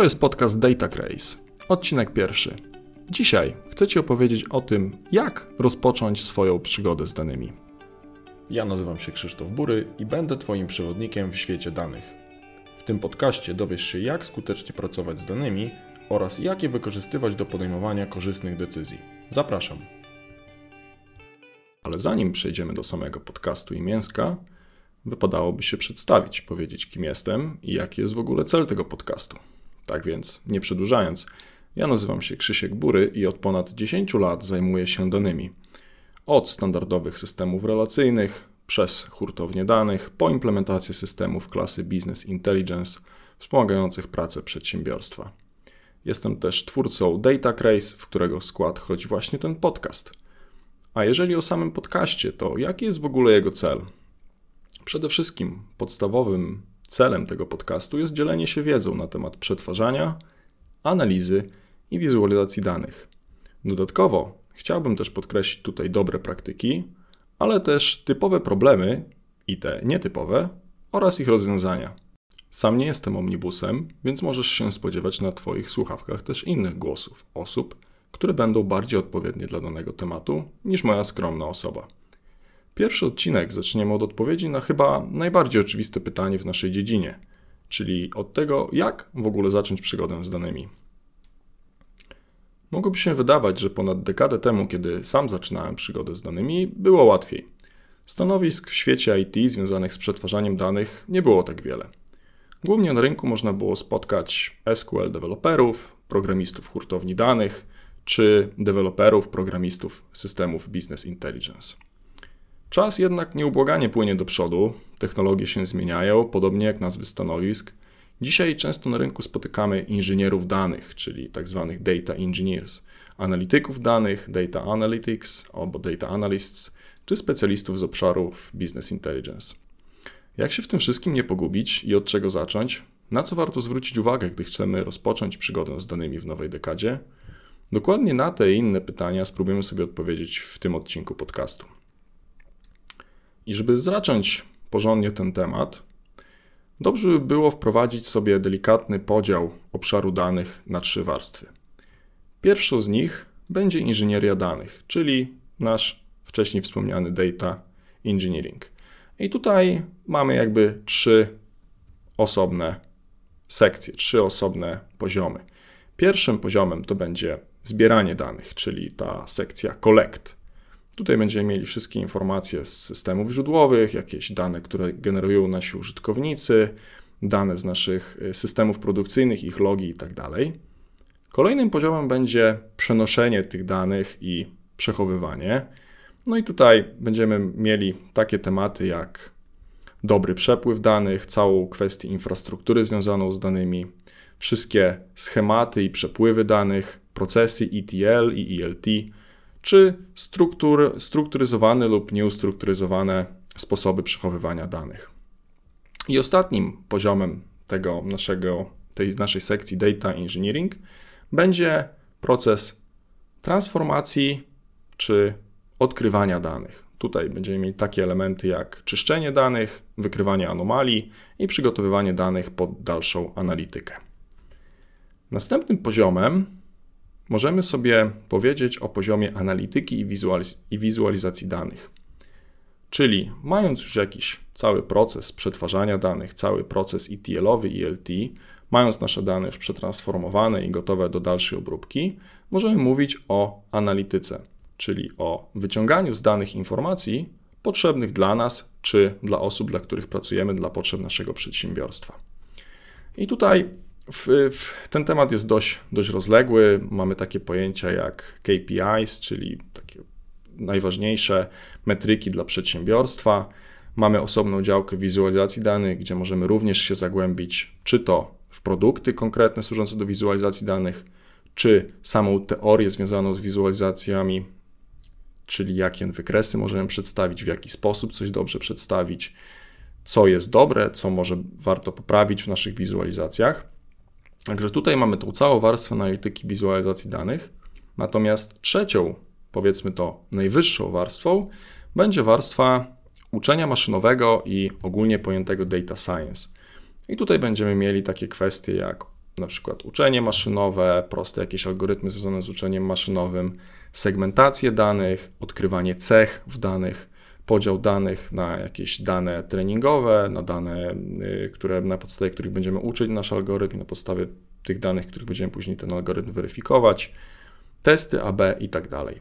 To jest podcast Data Grace, odcinek pierwszy. Dzisiaj chcę Ci opowiedzieć o tym, jak rozpocząć swoją przygodę z danymi. Ja nazywam się Krzysztof Bury i będę Twoim przewodnikiem w świecie danych. W tym podcaście dowiesz się, jak skutecznie pracować z danymi oraz jak je wykorzystywać do podejmowania korzystnych decyzji. Zapraszam. Ale zanim przejdziemy do samego podcastu i mięska, wypadałoby się przedstawić, powiedzieć kim jestem i jaki jest w ogóle cel tego podcastu. Tak więc, nie przedłużając, ja nazywam się Krzysiek Bury i od ponad 10 lat zajmuję się danymi. Od standardowych systemów relacyjnych, przez hurtownie danych, po implementację systemów klasy Business Intelligence wspomagających pracę przedsiębiorstwa. Jestem też twórcą Data Craze, w którego skład chodzi właśnie ten podcast. A jeżeli o samym podcaście, to jaki jest w ogóle jego cel? Przede wszystkim podstawowym celem tego podcastu jest dzielenie się wiedzą na temat przetwarzania, analizy i wizualizacji danych. Dodatkowo chciałbym też podkreślić tutaj dobre praktyki, ale też typowe problemy i te nietypowe oraz ich rozwiązania. Sam nie jestem omnibusem, więc możesz się spodziewać na Twoich słuchawkach też innych głosów osób, które będą bardziej odpowiednie dla danego tematu niż moja skromna osoba. Pierwszy odcinek zaczniemy od odpowiedzi na chyba najbardziej oczywiste pytanie w naszej dziedzinie, czyli od tego, jak w ogóle zacząć przygodę z danymi. Mogłoby się wydawać, że ponad dekadę temu, kiedy sam zaczynałem przygodę z danymi, było łatwiej. Stanowisk w świecie IT związanych z przetwarzaniem danych nie było tak wiele. Głównie na rynku można było spotkać SQL deweloperów, programistów hurtowni danych czy deweloperów, programistów systemów Business Intelligence. Czas jednak nieubłaganie płynie do przodu, technologie się zmieniają, podobnie jak nazwy stanowisk. Dzisiaj często na rynku spotykamy inżynierów danych, czyli tzw. Tak data engineers, analityków danych, data analytics albo data analysts, czy specjalistów z obszarów business intelligence. Jak się w tym wszystkim nie pogubić i od czego zacząć? Na co warto zwrócić uwagę, gdy chcemy rozpocząć przygodę z danymi w nowej dekadzie? Dokładnie na te i inne pytania spróbujemy sobie odpowiedzieć w tym odcinku podcastu. I żeby zacząć porządnie ten temat, dobrze by było wprowadzić sobie delikatny podział obszaru danych na trzy warstwy. Pierwszą z nich będzie inżynieria danych, czyli nasz wcześniej wspomniany data engineering. I tutaj mamy jakby trzy osobne sekcje, trzy osobne poziomy. Pierwszym poziomem to będzie zbieranie danych, czyli ta sekcja collect. Tutaj będziemy mieli wszystkie informacje z systemów źródłowych, jakieś dane, które generują nasi użytkownicy, dane z naszych y, systemów produkcyjnych, ich logi itd. Tak Kolejnym poziomem będzie przenoszenie tych danych i przechowywanie. No i tutaj będziemy mieli takie tematy jak dobry przepływ danych, całą kwestię infrastruktury związaną z danymi, wszystkie schematy i przepływy danych, procesy ETL i ELT, czy struktur, strukturyzowane lub nieustrukturyzowane sposoby przechowywania danych. I ostatnim poziomem tego naszego, tej naszej sekcji Data Engineering będzie proces transformacji czy odkrywania danych. Tutaj będziemy mieli takie elementy jak czyszczenie danych, wykrywanie anomalii i przygotowywanie danych pod dalszą analitykę. Następnym poziomem możemy sobie powiedzieć o poziomie analityki i, wizualiz i wizualizacji danych. Czyli mając już jakiś cały proces przetwarzania danych, cały proces ETL-owy, ELT, mając nasze dane już przetransformowane i gotowe do dalszej obróbki, możemy mówić o analityce, czyli o wyciąganiu z danych informacji potrzebnych dla nas czy dla osób, dla których pracujemy, dla potrzeb naszego przedsiębiorstwa. I tutaj w, w, ten temat jest dość, dość rozległy. Mamy takie pojęcia jak KPIs, czyli takie najważniejsze metryki dla przedsiębiorstwa. Mamy osobną działkę wizualizacji danych, gdzie możemy również się zagłębić, czy to w produkty konkretne służące do wizualizacji danych, czy samą teorię związaną z wizualizacjami, czyli jakie wykresy możemy przedstawić, w jaki sposób coś dobrze przedstawić, co jest dobre, co może warto poprawić w naszych wizualizacjach. Także tutaj mamy tą całą warstwę analityki wizualizacji danych. Natomiast trzecią, powiedzmy to najwyższą warstwą, będzie warstwa uczenia maszynowego i ogólnie pojętego data science. I tutaj będziemy mieli takie kwestie jak na przykład uczenie maszynowe, proste jakieś algorytmy związane z uczeniem maszynowym, segmentację danych, odkrywanie cech w danych, podział danych na jakieś dane treningowe, na dane, y, które, na podstawie których będziemy uczyć nasz algorytm, na podstawie tych danych, których będziemy później ten algorytm weryfikować, testy AB i tak dalej.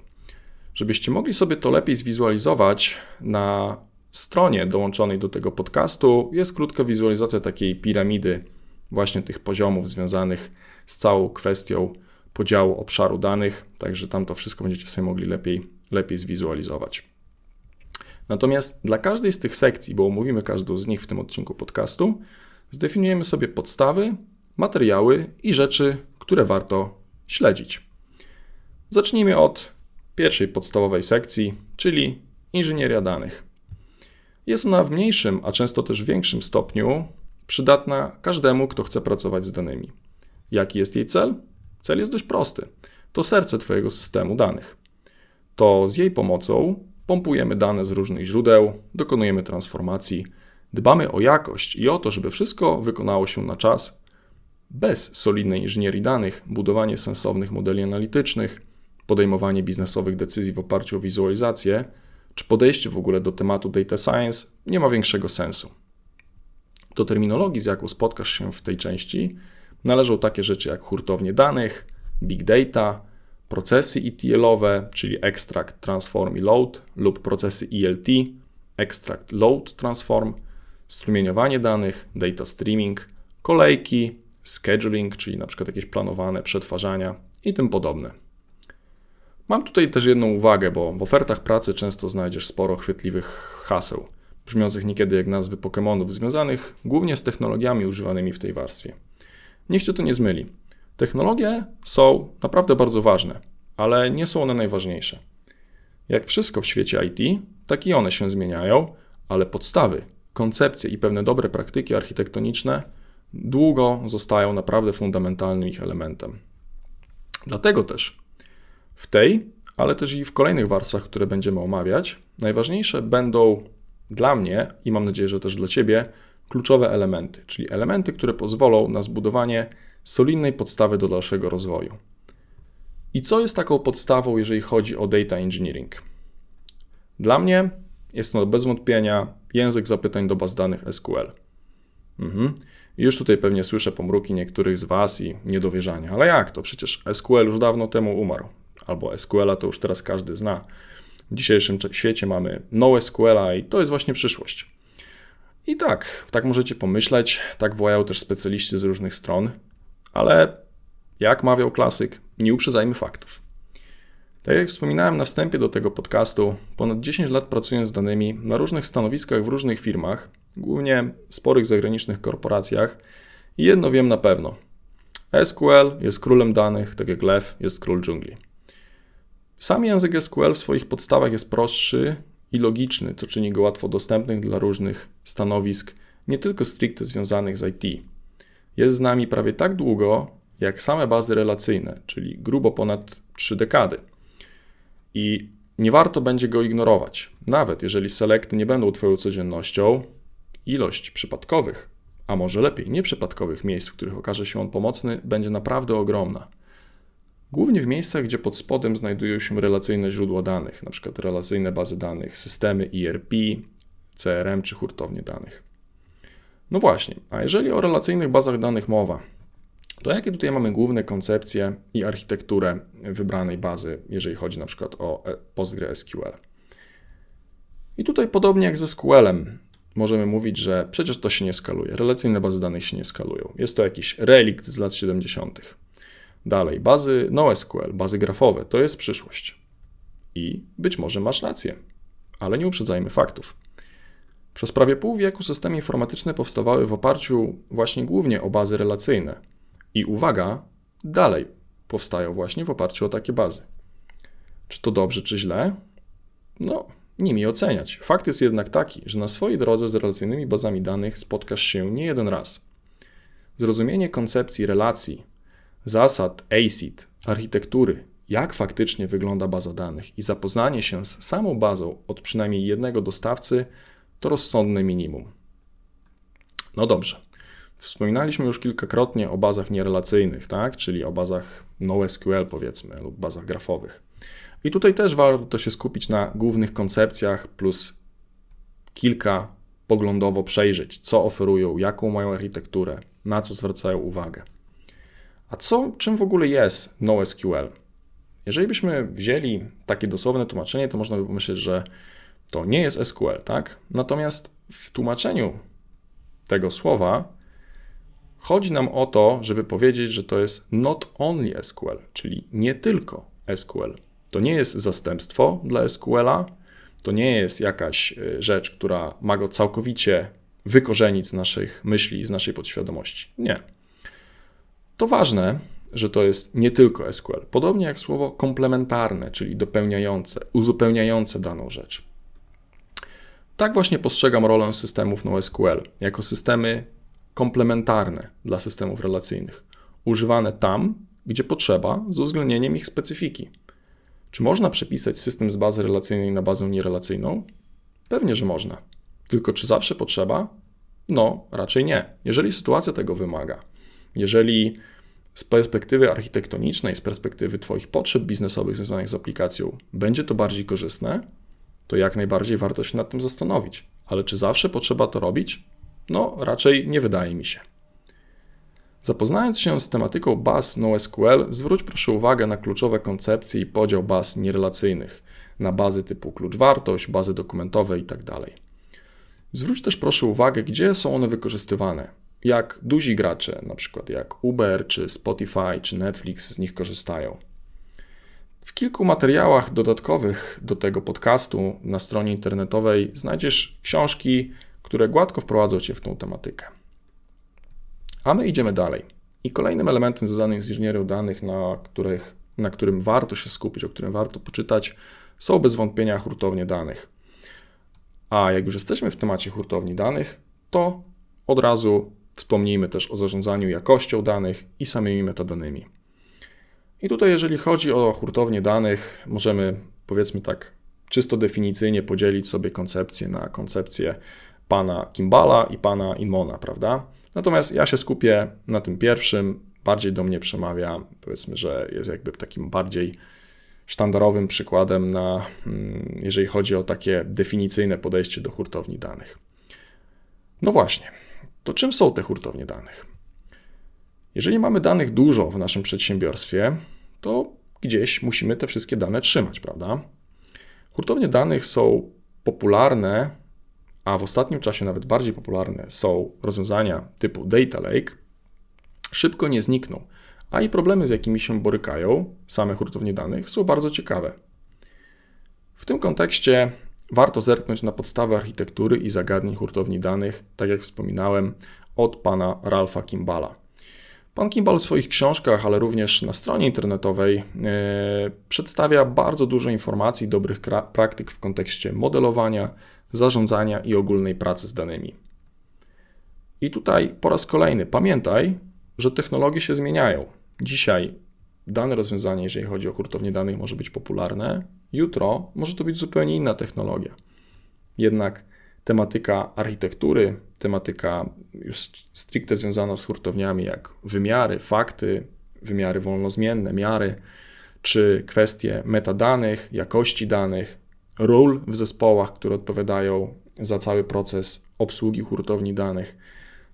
Żebyście mogli sobie to lepiej zwizualizować, na stronie dołączonej do tego podcastu jest krótka wizualizacja takiej piramidy, właśnie tych poziomów związanych z całą kwestią podziału obszaru danych, także tam to wszystko będziecie sobie mogli lepiej, lepiej zwizualizować. Natomiast dla każdej z tych sekcji, bo omówimy każdą z nich w tym odcinku podcastu, zdefiniujemy sobie podstawy, materiały i rzeczy, które warto śledzić. Zacznijmy od pierwszej podstawowej sekcji, czyli inżynieria danych. Jest ona w mniejszym, a często też większym stopniu przydatna każdemu, kto chce pracować z danymi. Jaki jest jej cel? Cel jest dość prosty. To serce Twojego systemu danych. To z jej pomocą pompujemy dane z różnych źródeł, dokonujemy transformacji, dbamy o jakość i o to, żeby wszystko wykonało się na czas. Bez solidnej inżynierii danych, budowanie sensownych modeli analitycznych, podejmowanie biznesowych decyzji w oparciu o wizualizację, czy podejście w ogóle do tematu data science nie ma większego sensu. Do terminologii, z jaką spotkasz się w tej części, należą takie rzeczy jak hurtownie danych, big data, procesy ETL-owe, czyli extract, transform i load, lub procesy ELT, extract, load, transform, strumieniowanie danych, data streaming, kolejki, scheduling, czyli na przykład jakieś planowane przetwarzania i tym podobne. Mam tutaj też jedną uwagę, bo w ofertach pracy często znajdziesz sporo chwytliwych haseł, brzmiących niekiedy jak nazwy Pokémonów, związanych głównie z technologiami używanymi w tej warstwie. Niech cię to nie zmyli. Technologie są naprawdę bardzo ważne, ale nie są one najważniejsze. Jak wszystko w świecie IT, tak i one się zmieniają, ale podstawy, koncepcje i pewne dobre praktyki architektoniczne długo zostają naprawdę fundamentalnym ich elementem. Dlatego też w tej, ale też i w kolejnych warstwach, które będziemy omawiać, najważniejsze będą dla mnie i mam nadzieję, że też dla Ciebie kluczowe elementy, czyli elementy, które pozwolą na zbudowanie solidnej podstawy do dalszego rozwoju. I co jest taką podstawą, jeżeli chodzi o data engineering? Dla mnie jest to bez wątpienia język zapytań do baz danych SQL. Mhm. Już tutaj pewnie słyszę pomruki niektórych z Was i niedowierzanie. Ale jak to? Przecież SQL już dawno temu umarł. Albo SQL-a to już teraz każdy zna. W dzisiejszym świecie mamy NoSQL-a i to jest właśnie przyszłość. I tak, tak możecie pomyśleć, tak wołają też specjaliści z różnych stron, ale jak mawiał klasyk, nie uprzedzajmy faktów. Tak jak wspominałem na wstępie do tego podcastu, ponad 10 lat pracując z danymi na różnych stanowiskach w różnych firmach, głównie sporych zagranicznych korporacjach, i jedno wiem na pewno. SQL jest królem danych, tak jak lew jest król dżungli. Sam język SQL w swoich podstawach jest prostszy i logiczny, co czyni go łatwo dostępnych dla różnych stanowisk, nie tylko stricte związanych z IT. Jest z nami prawie tak długo, jak same bazy relacyjne, czyli grubo ponad 3 dekady. I nie warto będzie go ignorować. Nawet jeżeli selekty nie będą Twoją codziennością, ilość przypadkowych, a może lepiej nieprzypadkowych miejsc, w których okaże się on pomocny, będzie naprawdę ogromna. Głównie w miejscach, gdzie pod spodem znajdują się relacyjne źródła danych, np. relacyjne bazy danych, systemy ERP, CRM czy hurtownie danych. No właśnie, a jeżeli o relacyjnych bazach danych mowa, to jakie tutaj mamy główne koncepcje i architekturę wybranej bazy, jeżeli chodzi na przykład o e, PostgreSQL? I tutaj podobnie jak ze SQL-em, możemy mówić, że przecież to się nie skaluje. Relacyjne bazy danych się nie skalują. Jest to jakiś relikt z lat 70. Dalej, bazy NoSQL, bazy grafowe, to jest przyszłość. I być może masz rację, ale nie uprzedzajmy faktów. Przez prawie pół wieku systemy informatyczne powstawały w oparciu właśnie głównie o bazy relacyjne. I uwaga, dalej powstają właśnie w oparciu o takie bazy. Czy to dobrze, czy źle? No, nie mi oceniać. Fakt jest jednak taki, że na swojej drodze z relacyjnymi bazami danych spotkasz się nie jeden raz. Zrozumienie koncepcji relacji, zasad ACID, architektury, jak faktycznie wygląda baza danych i zapoznanie się z samą bazą od przynajmniej jednego dostawcy to rozsądne minimum. No dobrze. Wspominaliśmy już kilkakrotnie o bazach nierelacyjnych, tak? czyli o bazach NoSQL powiedzmy, lub bazach grafowych. I tutaj też warto się skupić na głównych koncepcjach plus kilka poglądowo przejrzeć, co oferują, jaką mają architekturę, na co zwracają uwagę. A co, czym w ogóle jest NoSQL? Jeżeli byśmy wzięli takie dosłowne tłumaczenie, to można by pomyśleć, że to nie jest SQL, tak? Natomiast w tłumaczeniu tego słowa chodzi nam o to, żeby powiedzieć, że to jest not only SQL, czyli nie tylko SQL. To nie jest zastępstwo dla SQL-a, to nie jest jakaś e, rzecz, która ma go całkowicie wykorzenić z naszych myśli, z naszej podświadomości. Nie. To ważne, że to jest nie tylko SQL. Podobnie jak słowo komplementarne, czyli dopełniające, uzupełniające daną rzecz. Tak właśnie postrzegam rolę systemów NoSQL jako systemy komplementarne dla systemów relacyjnych, używane tam, gdzie potrzeba, z uwzględnieniem ich specyfiki. Czy można przepisać system z bazy relacyjnej na bazę nierelacyjną? Pewnie, że można. Tylko czy zawsze potrzeba? No, raczej nie. Jeżeli sytuacja tego wymaga, jeżeli z perspektywy architektonicznej, z perspektywy Twoich potrzeb biznesowych związanych z aplikacją będzie to bardziej korzystne, to jak najbardziej warto się nad tym zastanowić. Ale czy zawsze potrzeba to robić? No, raczej nie wydaje mi się. Zapoznając się z tematyką baz NoSQL, zwróć proszę uwagę na kluczowe koncepcje i podział baz nierelacyjnych na bazy typu klucz wartość, bazy dokumentowe itd. Tak zwróć też proszę uwagę, gdzie są one wykorzystywane. Jak duzi gracze, np. jak Uber, czy Spotify, czy Netflix z nich korzystają. W kilku materiałach dodatkowych do tego podcastu na stronie internetowej znajdziesz książki, które gładko wprowadzą Cię w tą tematykę. A my idziemy dalej. I kolejnym elementem związanym z inżynierią danych, na, których, na którym warto się skupić, o którym warto poczytać, są bez wątpienia hurtownie danych. A jak już jesteśmy w temacie hurtowni danych, to od razu wspomnijmy też o zarządzaniu jakością danych i samymi metadanymi. I tutaj, jeżeli chodzi o hurtownię danych, możemy powiedzmy tak czysto definicyjnie podzielić sobie koncepcję na koncepcję pana Kimbala i pana Inmona, prawda? Natomiast ja się skupię na tym pierwszym, bardziej do mnie przemawia, powiedzmy, że jest jakby takim bardziej sztandarowym przykładem na, mm, jeżeli chodzi o takie definicyjne podejście do hurtowni danych. No właśnie, to czym są te hurtownie danych? Jeżeli mamy danych dużo w naszym przedsiębiorstwie, to gdzieś musimy te wszystkie dane trzymać, prawda? Hurtownie danych są popularne a w ostatnim czasie nawet bardziej popularne są rozwiązania typu Data Lake, szybko nie znikną, a i problemy, z jakimi się borykają same hurtownie danych, są bardzo ciekawe. W tym kontekście warto zerknąć na podstawę architektury i zagadnień hurtowni danych, tak jak wspominałem, od pana Ralfa Kimbala. Pan Kimball w swoich książkach, ale również na stronie internetowej yy, przedstawia bardzo dużo informacji, dobrych praktyk w kontekście modelowania, zarządzania i ogólnej pracy z danymi. I tutaj po raz kolejny pamiętaj, że technologie się zmieniają. Dzisiaj dane rozwiązanie, jeżeli chodzi o hurtownię danych, może być popularne, jutro może to być zupełnie inna technologia. Jednak tematyka architektury, tematyka już stricte związana z hurtowniami, jak wymiary, fakty, wymiary wolnozmienne, miary, czy kwestie metadanych, jakości danych, ról w zespołach, które odpowiadają za cały proces obsługi hurtowni danych.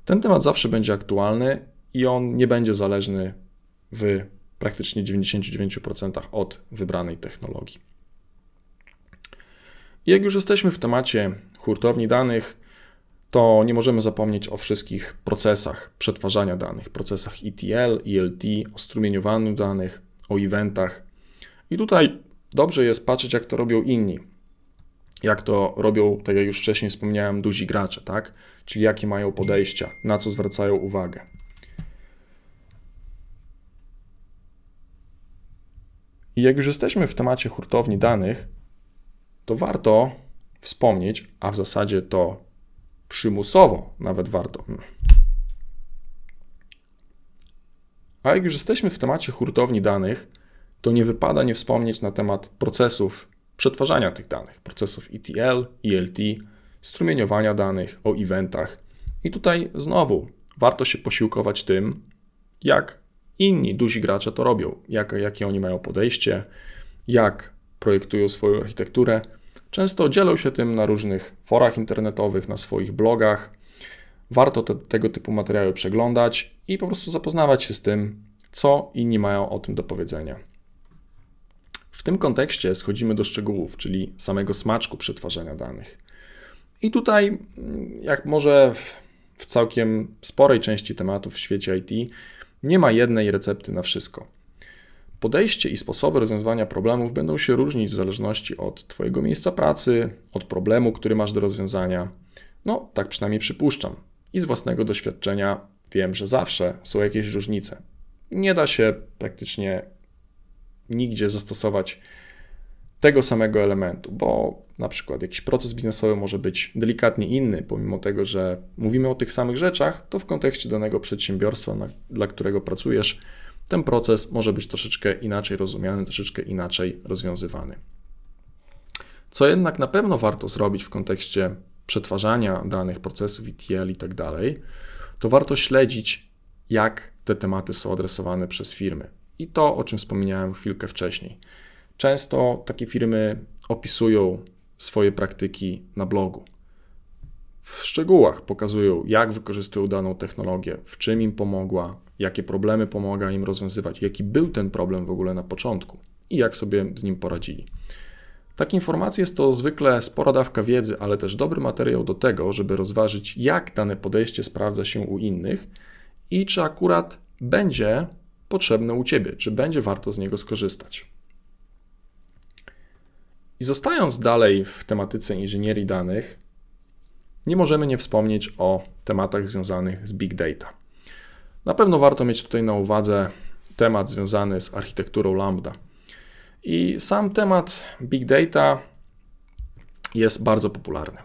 Ten temat zawsze będzie aktualny i on nie będzie zależny w praktycznie 99% od wybranej technologii. Jak już jesteśmy w temacie hurtowni danych, to nie możemy zapomnieć o wszystkich procesach przetwarzania danych, procesach ETL, ELT, o strumieniowaniu danych, o eventach. I tutaj dobrze jest patrzeć, jak to robią inni jak to robią, tak jak już wcześniej wspomniałem, duzi gracze, tak? Czyli jakie mają podejścia, na co zwracają uwagę. I jak już jesteśmy w temacie hurtowni danych, to warto wspomnieć, a w zasadzie to przymusowo nawet warto. A jak już jesteśmy w temacie hurtowni danych, to nie wypada nie wspomnieć na temat procesów przetwarzania tych danych, procesów ETL, ELT, strumieniowania danych, o eventach. I tutaj znowu warto się posiłkować tym, jak inni duzi gracze to robią, jak, jakie oni mają podejście, jak projektują swoją architekturę. Często dzielą się tym na różnych forach internetowych, na swoich blogach. Warto te, tego typu materiały przeglądać i po prostu zapoznawać się z tym, co inni mają o tym do powiedzenia. W tym kontekście schodzimy do szczegółów, czyli samego smaczku przetwarzania danych. I tutaj, jak może w całkiem sporej części tematów w świecie IT, nie ma jednej recepty na wszystko. Podejście i sposoby rozwiązywania problemów będą się różnić w zależności od Twojego miejsca pracy, od problemu, który masz do rozwiązania. No, tak przynajmniej przypuszczam. I z własnego doświadczenia wiem, że zawsze są jakieś różnice. Nie da się praktycznie nigdzie zastosować tego samego elementu, bo na przykład jakiś proces biznesowy może być delikatnie inny, pomimo tego, że mówimy o tych samych rzeczach, to w kontekście danego przedsiębiorstwa, dla którego pracujesz, ten proces może być troszeczkę inaczej rozumiany, troszeczkę inaczej rozwiązywany. Co jednak na pewno warto zrobić w kontekście przetwarzania danych, procesów ETL i tak dalej, to warto śledzić, jak te tematy są adresowane przez firmy. I to, o czym wspomniałem chwilkę wcześniej. Często takie firmy opisują swoje praktyki na blogu. W szczegółach pokazują, jak wykorzystują daną technologię, w czym im pomogła, jakie problemy pomaga im rozwiązywać, jaki był ten problem w ogóle na początku i jak sobie z nim poradzili. Takie informacje jest to zwykle spora dawka wiedzy, ale też dobry materiał do tego, żeby rozważyć, jak dane podejście sprawdza się u innych i czy akurat będzie potrzebne u ciebie, czy będzie warto z niego skorzystać. I zostając dalej w tematyce inżynierii danych, nie możemy nie wspomnieć o tematach związanych z big data. Na pewno warto mieć tutaj na uwadze temat związany z architekturą Lambda. I sam temat big data jest bardzo popularny.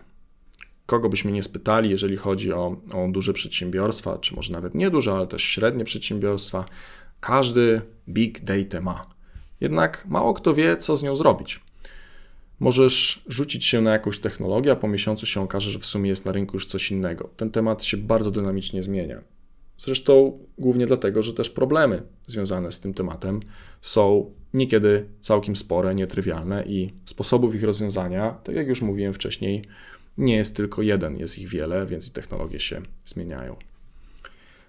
Kogo byśmy nie spytali, jeżeli chodzi o, o duże przedsiębiorstwa, czy może nawet nie duże, ale też średnie przedsiębiorstwa, każdy big data ma. Jednak mało kto wie, co z nią zrobić. Możesz rzucić się na jakąś technologię, a po miesiącu się okaże, że w sumie jest na rynku już coś innego. Ten temat się bardzo dynamicznie zmienia. Zresztą głównie dlatego, że też problemy związane z tym tematem są niekiedy całkiem spore, nietrywialne i sposobów ich rozwiązania, tak jak już mówiłem wcześniej, nie jest tylko jeden, jest ich wiele, więc i technologie się zmieniają.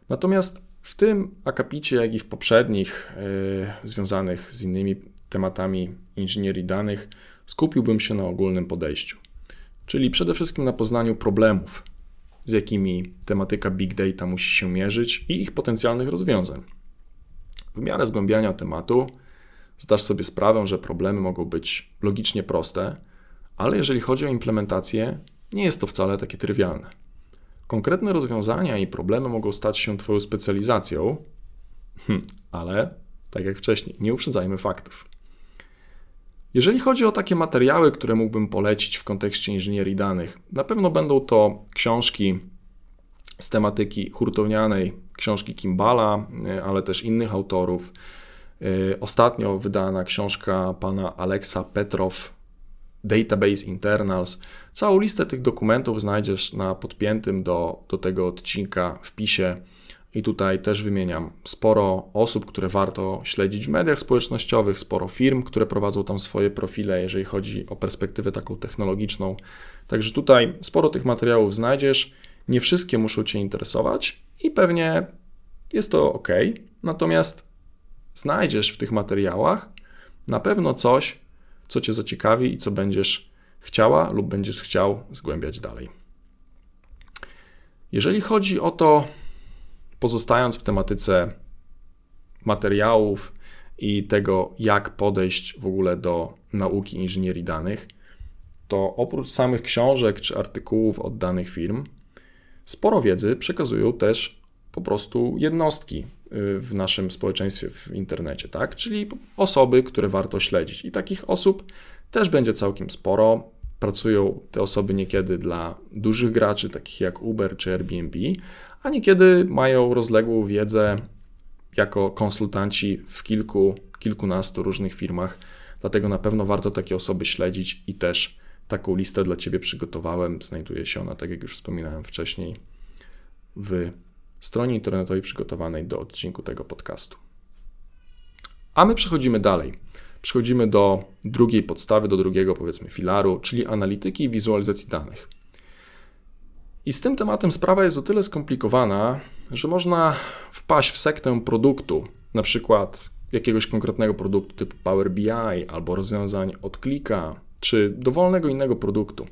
Natomiast w tym akapicie, jak i w poprzednich yy, związanych z innymi tematami inżynierii danych, skupiłbym się na ogólnym podejściu, czyli przede wszystkim na poznaniu problemów, z jakimi tematyka big data musi się mierzyć i ich potencjalnych rozwiązań. W miarę zgłębiania tematu zdasz sobie sprawę, że problemy mogą być logicznie proste, ale jeżeli chodzi o implementację, nie jest to wcale takie trywialne. Konkretne rozwiązania i problemy mogą stać się Twoją specjalizacją, ale tak jak wcześniej, nie uprzedzajmy faktów. Jeżeli chodzi o takie materiały, które mógłbym polecić w kontekście inżynierii danych, na pewno będą to książki z tematyki hurtownianej, książki Kimbala, e, ale też innych autorów. E, ostatnio wydana książka pana Alexa Petrow, Database Internals. Całą listę tych dokumentów znajdziesz na podpiętym do, do tego odcinka wpisie i tutaj też wymieniam sporo osób, które warto śledzić w mediach społecznościowych, sporo firm, które prowadzą tam swoje profile, jeżeli chodzi o perspektywę taką technologiczną. Także tutaj sporo tych materiałów znajdziesz. Nie wszystkie muszą Cię interesować i pewnie jest to ok. Natomiast znajdziesz w tych materiałach na pewno coś, co Cię zaciekawi i co będziesz chciała lub będziesz chciał zgłębiać dalej. Jeżeli chodzi o to, pozostając w tematyce materiałów i tego, jak podejść w ogóle do nauki inżynierii danych, to oprócz samych książek czy artykułów od danych firm, sporo wiedzy przekazują też po prostu jednostki y, w naszym społeczeństwie w internecie, tak? Czyli osoby, które warto śledzić. I takich osób też będzie całkiem sporo. Pracują te osoby niekiedy dla dużych graczy, takich jak Uber czy Airbnb, a niekiedy mają rozległą wiedzę jako konsultanci w kilku, kilkunastu różnych firmach. Dlatego na pewno warto takie osoby śledzić i też taką listę dla Ciebie przygotowałem. Znajduje się ona, tak jak już wspominałem wcześniej, w stronie internetowej przygotowanej do odcinku tego podcastu. A my przechodzimy dalej. Przechodzimy do drugiej podstawy, do drugiego powiedzmy filaru, czyli analityki i wizualizacji danych. I z tym tematem sprawa jest o tyle skomplikowana, że można wpaść w sektę produktu, na przykład jakiegoś konkretnego produktu typu Power BI albo rozwiązań od klika, czy dowolnego innego produktu.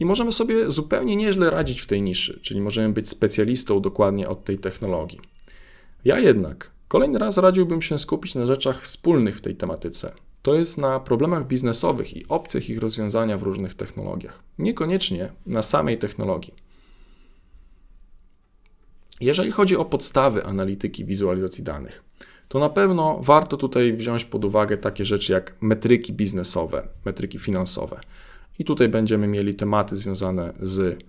I możemy sobie zupełnie nieźle radzić w tej niszy, czyli możemy być specjalistą dokładnie od tej technologii. Ja jednak kolejny raz radziłbym się skupić na rzeczach wspólnych w tej tematyce. To jest na problemach biznesowych i opcjach ich rozwiązania w różnych technologiach, niekoniecznie na samej technologii. Jeżeli chodzi o podstawy analityki wizualizacji danych, to na pewno warto tutaj wziąć pod uwagę takie rzeczy jak metryki biznesowe, metryki finansowe. I tutaj będziemy mieli tematy związane z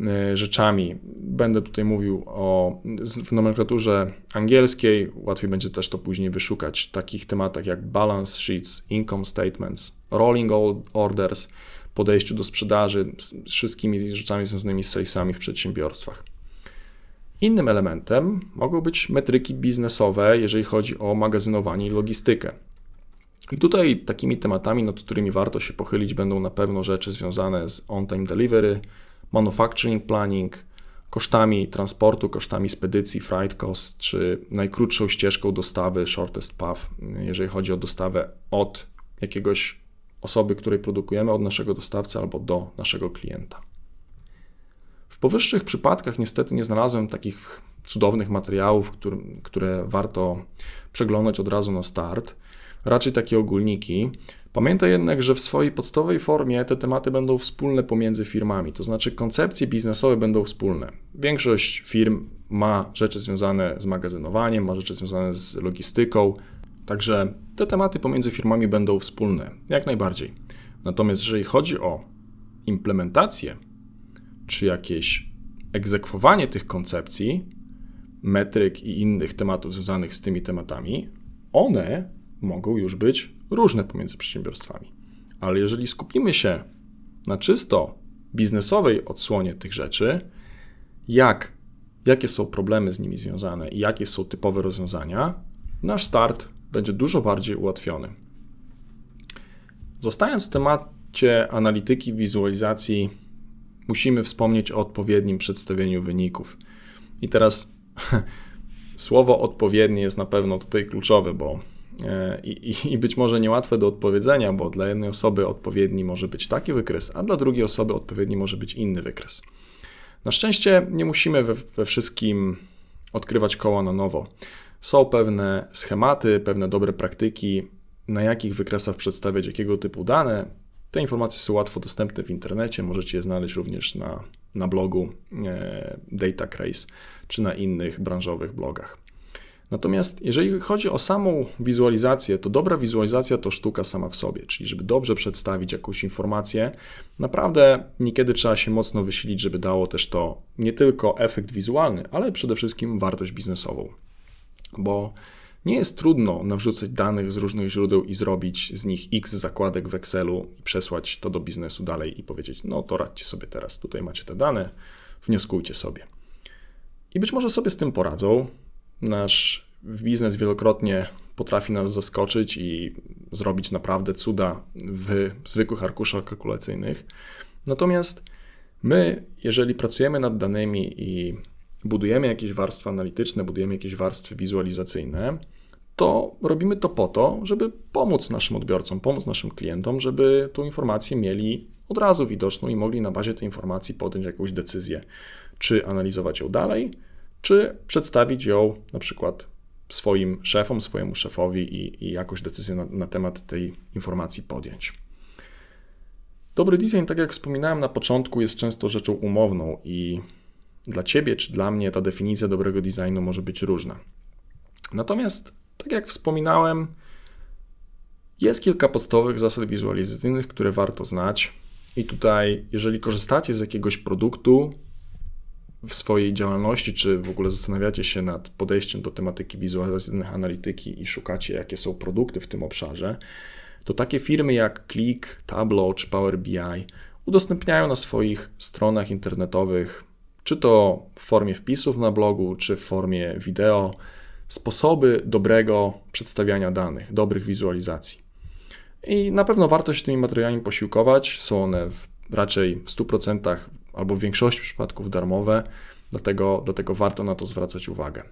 e, rzeczami. Będę tutaj mówił o w nomenklaturze angielskiej, łatwiej będzie też to później wyszukać, takich tematach jak balance sheets, income statements, rolling orders, podejściu do sprzedaży, z wszystkimi rzeczami związanymi z salesami w przedsiębiorstwach. Innym elementem mogą być metryki biznesowe, jeżeli chodzi o magazynowanie i logistykę. I tutaj takimi tematami, nad którymi warto się pochylić, będą na pewno rzeczy związane z on-time delivery, manufacturing planning, kosztami transportu, kosztami spedycji, freight cost, czy najkrótszą ścieżką dostawy, shortest path, jeżeli chodzi o dostawę od jakiegoś osoby, której produkujemy, od naszego dostawcy albo do naszego klienta. W powyższych przypadkach niestety nie znalazłem takich cudownych materiałów, które, warto przeglądać od razu na start. Raczej takie ogólniki. Pamiętaj jednak, że w swojej podstawowej formie te tematy będą wspólne pomiędzy firmami, to znaczy koncepcje biznesowe będą wspólne. Większość firm ma rzeczy związane z magazynowaniem, ma rzeczy związane z logistyką, także te tematy pomiędzy firmami będą wspólne, jak najbardziej. Natomiast jeżeli chodzi o implementację czy jakieś egzekwowanie tych koncepcji, metryk i innych tematów związanych z tymi tematami, one mogą już być różne pomiędzy przedsiębiorstwami. Ale jeżeli skupimy się na czysto biznesowej odsłonie tych rzeczy, jak, jakie są problemy z nimi związane i jakie są typowe rozwiązania, nasz start będzie dużo bardziej ułatwiony. Zostając w temacie analityki, wizualizacji musimy wspomnieć o odpowiednim przedstawieniu wyników. I teraz słowo odpowiednie jest na pewno tutaj kluczowe, bo e, i, i, być może niełatwe do odpowiedzenia, bo dla jednej osoby odpowiedni może być taki wykres, a dla drugiej osoby odpowiedni może być inny wykres. Na szczęście nie musimy we, we wszystkim odkrywać koła na nowo. Są pewne schematy, pewne dobre praktyki, na jakich wykresach przedstawiać jakiego typu dane, te informacje są łatwo dostępne w internecie, możecie je znaleźć również na, na blogu e, Datacraze czy na innych branżowych blogach. Natomiast jeżeli chodzi o samą wizualizację, to dobra wizualizacja to sztuka sama w sobie, czyli żeby dobrze przedstawić jakąś informację, naprawdę niekiedy trzeba się mocno wysilić, żeby dało też to nie tylko efekt wizualny, ale przede wszystkim wartość biznesową. Bo nie jest trudno nawrzucać danych z różnych źródeł i zrobić z nich x zakładek w Excelu i przesłać to do biznesu dalej i powiedzieć: No to radźcie sobie teraz, tutaj macie te dane, wnioskujcie sobie. I być może sobie z tym poradzą. Nasz biznes wielokrotnie potrafi nas zaskoczyć i zrobić naprawdę cuda w zwykłych arkuszach kalkulacyjnych. Natomiast my, jeżeli pracujemy nad danymi i budujemy jakieś warstwy analityczne, budujemy jakieś warstwy wizualizacyjne, to robimy to po to, żeby pomóc naszym odbiorcom, pomóc naszym klientom, żeby tą informację mieli od razu widoczną i mogli na bazie tej informacji podjąć jakąś decyzję, czy analizować ją dalej, czy przedstawić ją na przykład swoim szefom, swojemu szefowi i, i jakąś decyzję na, na temat tej informacji podjąć. Dobry design, tak jak wspominałem na początku, jest często rzeczą umowną i dla ciebie czy dla mnie ta definicja dobrego designu może być różna. Natomiast, tak jak wspominałem, jest kilka podstawowych zasad wizualizacyjnych, które warto znać. I tutaj, jeżeli korzystacie z jakiegoś produktu w swojej działalności, czy w ogóle zastanawiacie się nad podejściem do tematyki wizualizacyjnych analityki i szukacie, jakie są produkty w tym obszarze, to takie firmy jak Click, Tableau czy Power BI udostępniają na swoich stronach internetowych czy to w formie wpisów na blogu, czy w formie wideo, sposoby dobrego przedstawiania danych, dobrych wizualizacji. I na pewno warto się tymi materiałami posiłkować. Są one w, raczej w 100% albo w większości przypadków darmowe, dlatego, dlatego warto na to zwracać uwagę.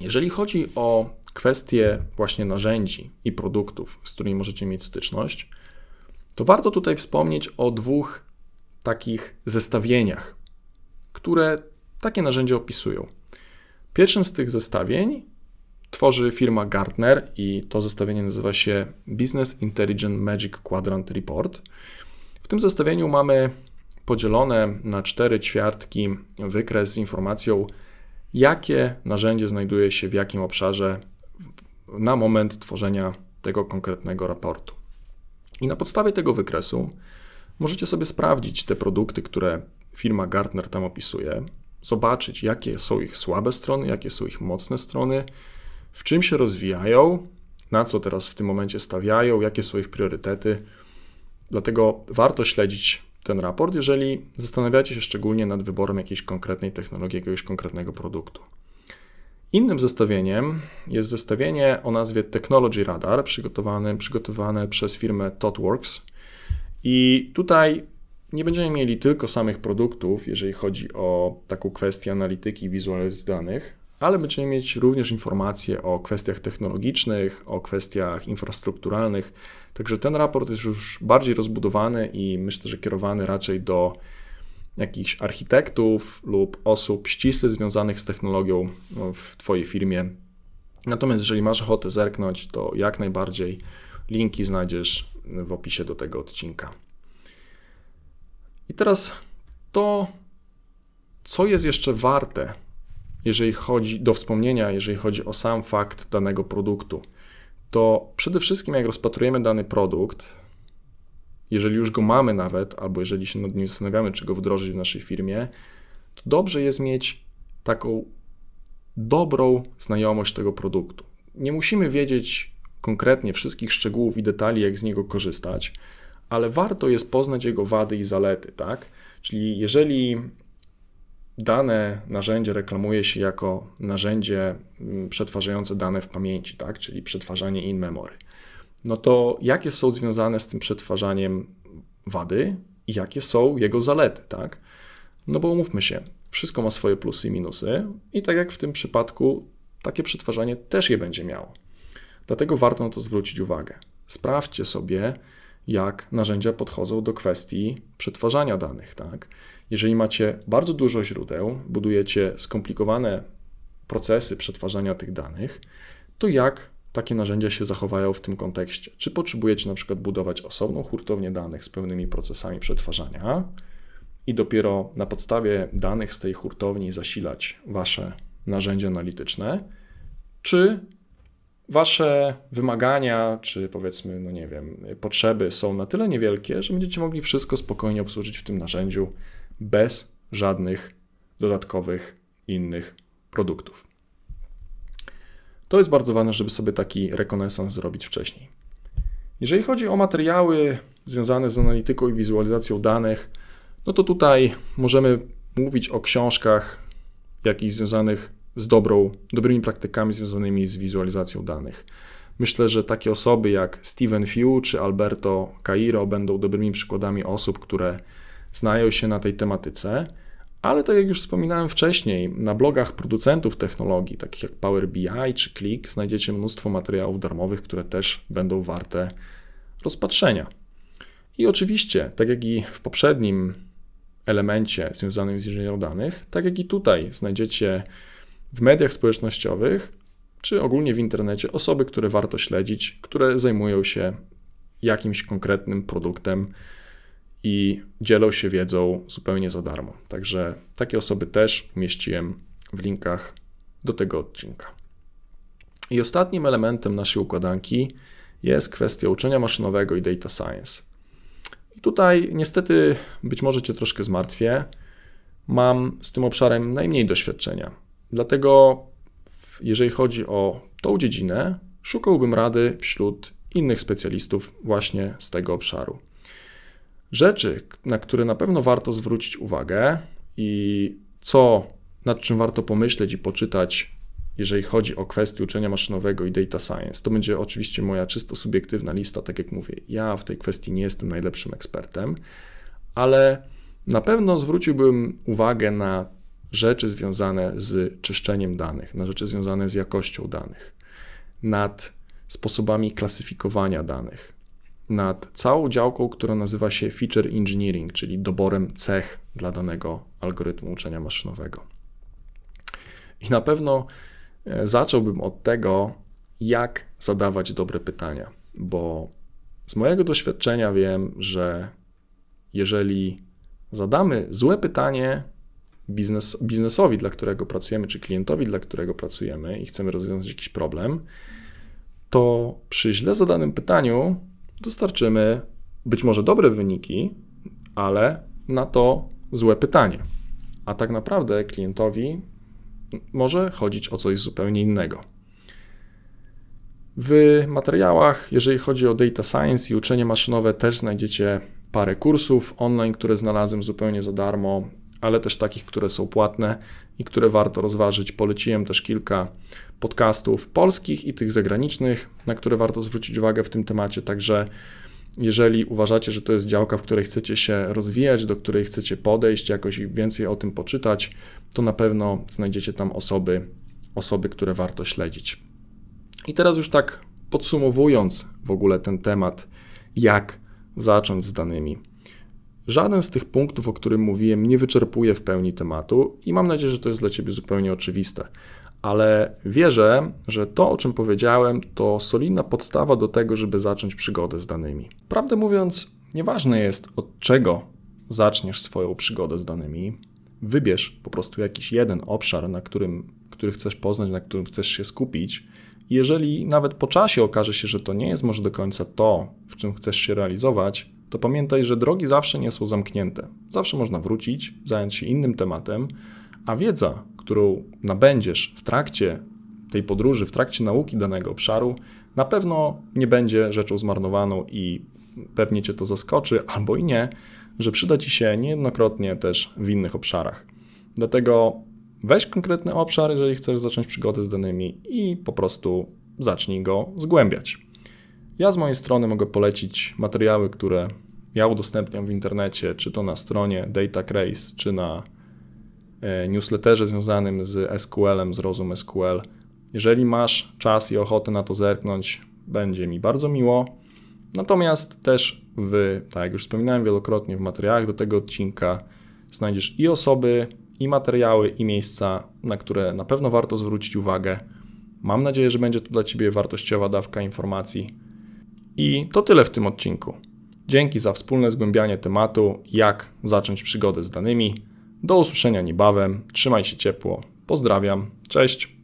Jeżeli chodzi o kwestie właśnie narzędzi i produktów, z którymi możecie mieć styczność, to warto tutaj wspomnieć o dwóch takich zestawieniach, które takie narzędzia opisują. Pierwszym z tych zestawień tworzy firma Gartner i to zestawienie nazywa się Business Intelligence Magic Quadrant Report. W tym zestawieniu mamy podzielone na cztery ćwiartki wykres z informacją, jakie narzędzie znajduje się w jakim obszarze na moment tworzenia tego konkretnego raportu. I na podstawie tego wykresu możecie sobie sprawdzić te produkty, które firma Gartner tam opisuje, zobaczyć, jakie są ich słabe strony, jakie są ich mocne strony, w czym się rozwijają, na co teraz w tym momencie stawiają, jakie są ich priorytety. Dlatego warto śledzić ten raport, jeżeli zastanawiacie się szczególnie nad wyborem jakiejś konkretnej technologii, jakiegoś konkretnego produktu. Innym zestawieniem jest zestawienie o nazwie Technology Radar, przygotowane, przygotowane przez firmę ThoughtWorks. I tutaj nie będziemy mieli tylko samych produktów, jeżeli chodzi o taką kwestię analityki i wizualizacji danych, ale będziemy mieć również informacje o kwestiach technologicznych, o kwestiach infrastrukturalnych. Także ten raport jest już bardziej rozbudowany i myślę, że kierowany raczej do jakichś architektów lub osób ściśle związanych z technologią no, w Twojej firmie. Natomiast jeżeli masz ochotę zerknąć, to jak najbardziej linki znajdziesz w opisie do tego odcinka. I teraz to, co jest jeszcze warte, jeżeli chodzi do wspomnienia, jeżeli chodzi o sam fakt danego produktu, to przede wszystkim jak rozpatrujemy dany produkt, jeżeli już go mamy nawet, albo jeżeli się nad nim zastanawiamy, czy go wdrożyć w naszej firmie, to dobrze jest mieć taką dobrą znajomość tego produktu. Nie musimy wiedzieć konkretnie wszystkich szczegółów i detali, jak z niego korzystać, ale warto jest poznać jego wady i zalety, tak? Czyli jeżeli dane narzędzie reklamuje się jako narzędzie mm, przetwarzające dane w pamięci, tak? Czyli przetwarzanie in memory, no to jakie są związane z tym przetwarzaniem wady i jakie są jego zalety, tak? No bo umówmy się, wszystko ma swoje plusy i minusy i tak jak w tym przypadku, takie przetwarzanie też je będzie miało. Dlatego warto na to zwrócić uwagę. Sprawdźcie sobie, jak narzędzia podchodzą do kwestii przetwarzania danych. Tak? Jeżeli macie bardzo dużo źródeł, budujecie skomplikowane procesy przetwarzania tych danych, to jak takie narzędzia się zachowają w tym kontekście? Czy potrzebujecie na przykład budować osobną hurtownię danych z pełnymi procesami przetwarzania i dopiero na podstawie danych z tej hurtowni zasilać wasze narzędzia analityczne, czy wasze wymagania, czy powiedzmy, no nie wiem, potrzeby są na tyle niewielkie, że będziecie mogli wszystko spokojnie obsłużyć w tym narzędziu bez żadnych dodatkowych innych produktów. To jest bardzo ważne, żeby sobie taki rekonesans zrobić wcześniej. Jeżeli chodzi o materiały związane z analityką i wizualizacją danych, no to tutaj możemy mówić o książkach jakichś związanych z dobrą, dobrymi praktykami związanymi z wizualizacją danych. Myślę, że takie osoby jak Steven Few czy Alberto Cairo będą dobrymi przykładami osób, które znają się na tej tematyce, ale tak jak już wspominałem wcześniej, na blogach producentów technologii, takich jak Power BI czy Click, znajdziecie mnóstwo materiałów darmowych, które też będą warte rozpatrzenia. I oczywiście, tak jak i w poprzednim elemencie związanym z inżynierią danych, tak jak i tutaj znajdziecie w mediach społecznościowych czy ogólnie w internecie osoby, które warto śledzić, które zajmują się jakimś konkretnym produktem i dzielą się wiedzą zupełnie za darmo. Także takie osoby też umieściłem w linkach do tego odcinka. I ostatnim elementem naszej układanki jest kwestia uczenia maszynowego i data science. I tutaj niestety być może Cię troszkę zmartwię. Mam z tym obszarem najmniej doświadczenia. Dlatego, jeżeli chodzi o tą dziedzinę, szukałbym rady wśród innych specjalistów właśnie z tego obszaru. Rzeczy, na które na pewno warto zwrócić uwagę, i co, nad czym warto pomyśleć i poczytać, jeżeli chodzi o kwestie uczenia maszynowego i data science. To będzie oczywiście moja czysto subiektywna lista, tak jak mówię. Ja w tej kwestii nie jestem najlepszym ekspertem, ale na pewno zwróciłbym uwagę na rzeczy związane z czyszczeniem danych, na rzeczy związane z jakością danych, nad sposobami klasyfikowania danych, nad całą działką, która nazywa się feature engineering, czyli doborem cech dla danego algorytmu uczenia maszynowego. I na pewno e, zacząłbym od tego, jak zadawać dobre pytania, bo z mojego doświadczenia wiem, że jeżeli zadamy złe pytanie biznes, biznesowi, dla którego pracujemy, czy klientowi, dla którego pracujemy i chcemy rozwiązać jakiś problem, to przy źle zadanym pytaniu dostarczymy być może dobre wyniki, ale na to złe pytanie. A tak naprawdę klientowi może chodzić o coś zupełnie innego. W materiałach, jeżeli chodzi o data science i uczenie maszynowe, też znajdziecie parę kursów online, które znalazłem zupełnie za darmo, ale też takich, które są płatne i które warto rozważyć. Poleciłem też kilka podcastów polskich i tych zagranicznych, na które warto zwrócić uwagę w tym temacie. Także jeżeli uważacie, że to jest działka, w której chcecie się rozwijać, do której chcecie podejść, jakoś więcej o tym poczytać, to na pewno znajdziecie tam osoby, osoby, które warto śledzić. I teraz już tak podsumowując w ogóle ten temat, jak zacząć z danymi. Żaden z tych punktów, o którym mówiłem, nie wyczerpuje w pełni tematu i mam nadzieję, że to jest dla Ciebie zupełnie oczywiste. Ale wierzę, że to, o czym powiedziałem, to solidna podstawa do tego, żeby zacząć przygodę z danymi. Prawdę mówiąc, nieważne jest od czego zaczniesz swoją przygodę z danymi. Wybierz po prostu jakiś jeden obszar, na którym, który chcesz poznać, na którym chcesz się skupić. Jeżeli nawet po czasie okaże się, że to nie jest może do końca to, w czym chcesz się realizować, to pamiętaj, że drogi zawsze nie są zamknięte. Zawsze można wrócić, zająć się innym tematem, a wiedza, którą nabędziesz w trakcie tej podróży, w trakcie nauki danego obszaru, na pewno nie będzie rzeczą zmarnowaną i pewnie cię to zaskoczy, albo i nie, że przyda ci się niejednokrotnie też w innych obszarach. Dlatego weź konkretny obszar, jeżeli chcesz zacząć przygodę z danymi i po prostu zacznij go zgłębiać. Ja z mojej strony mogę polecić materiały, które ja udostępniam w internecie, czy to na stronie DataCraze, czy na e, newsletterze związanym z SQL-em, z Rozum SQL. Jeżeli masz czas i ochotę na to zerknąć, będzie mi bardzo miło. Natomiast też w, tak jak już wspominałem wielokrotnie w materiałach do tego odcinka, znajdziesz i osoby, i materiały, i miejsca, na które na pewno warto zwrócić uwagę. Mam nadzieję, że będzie to dla Ciebie wartościowa dawka informacji i to tyle w tym odcinku. Dzięki za wspólne zgłębianie tematu, jak zacząć przygodę z danymi. Do usłyszenia niebawem. Trzymaj się ciepło. Pozdrawiam. Cześć.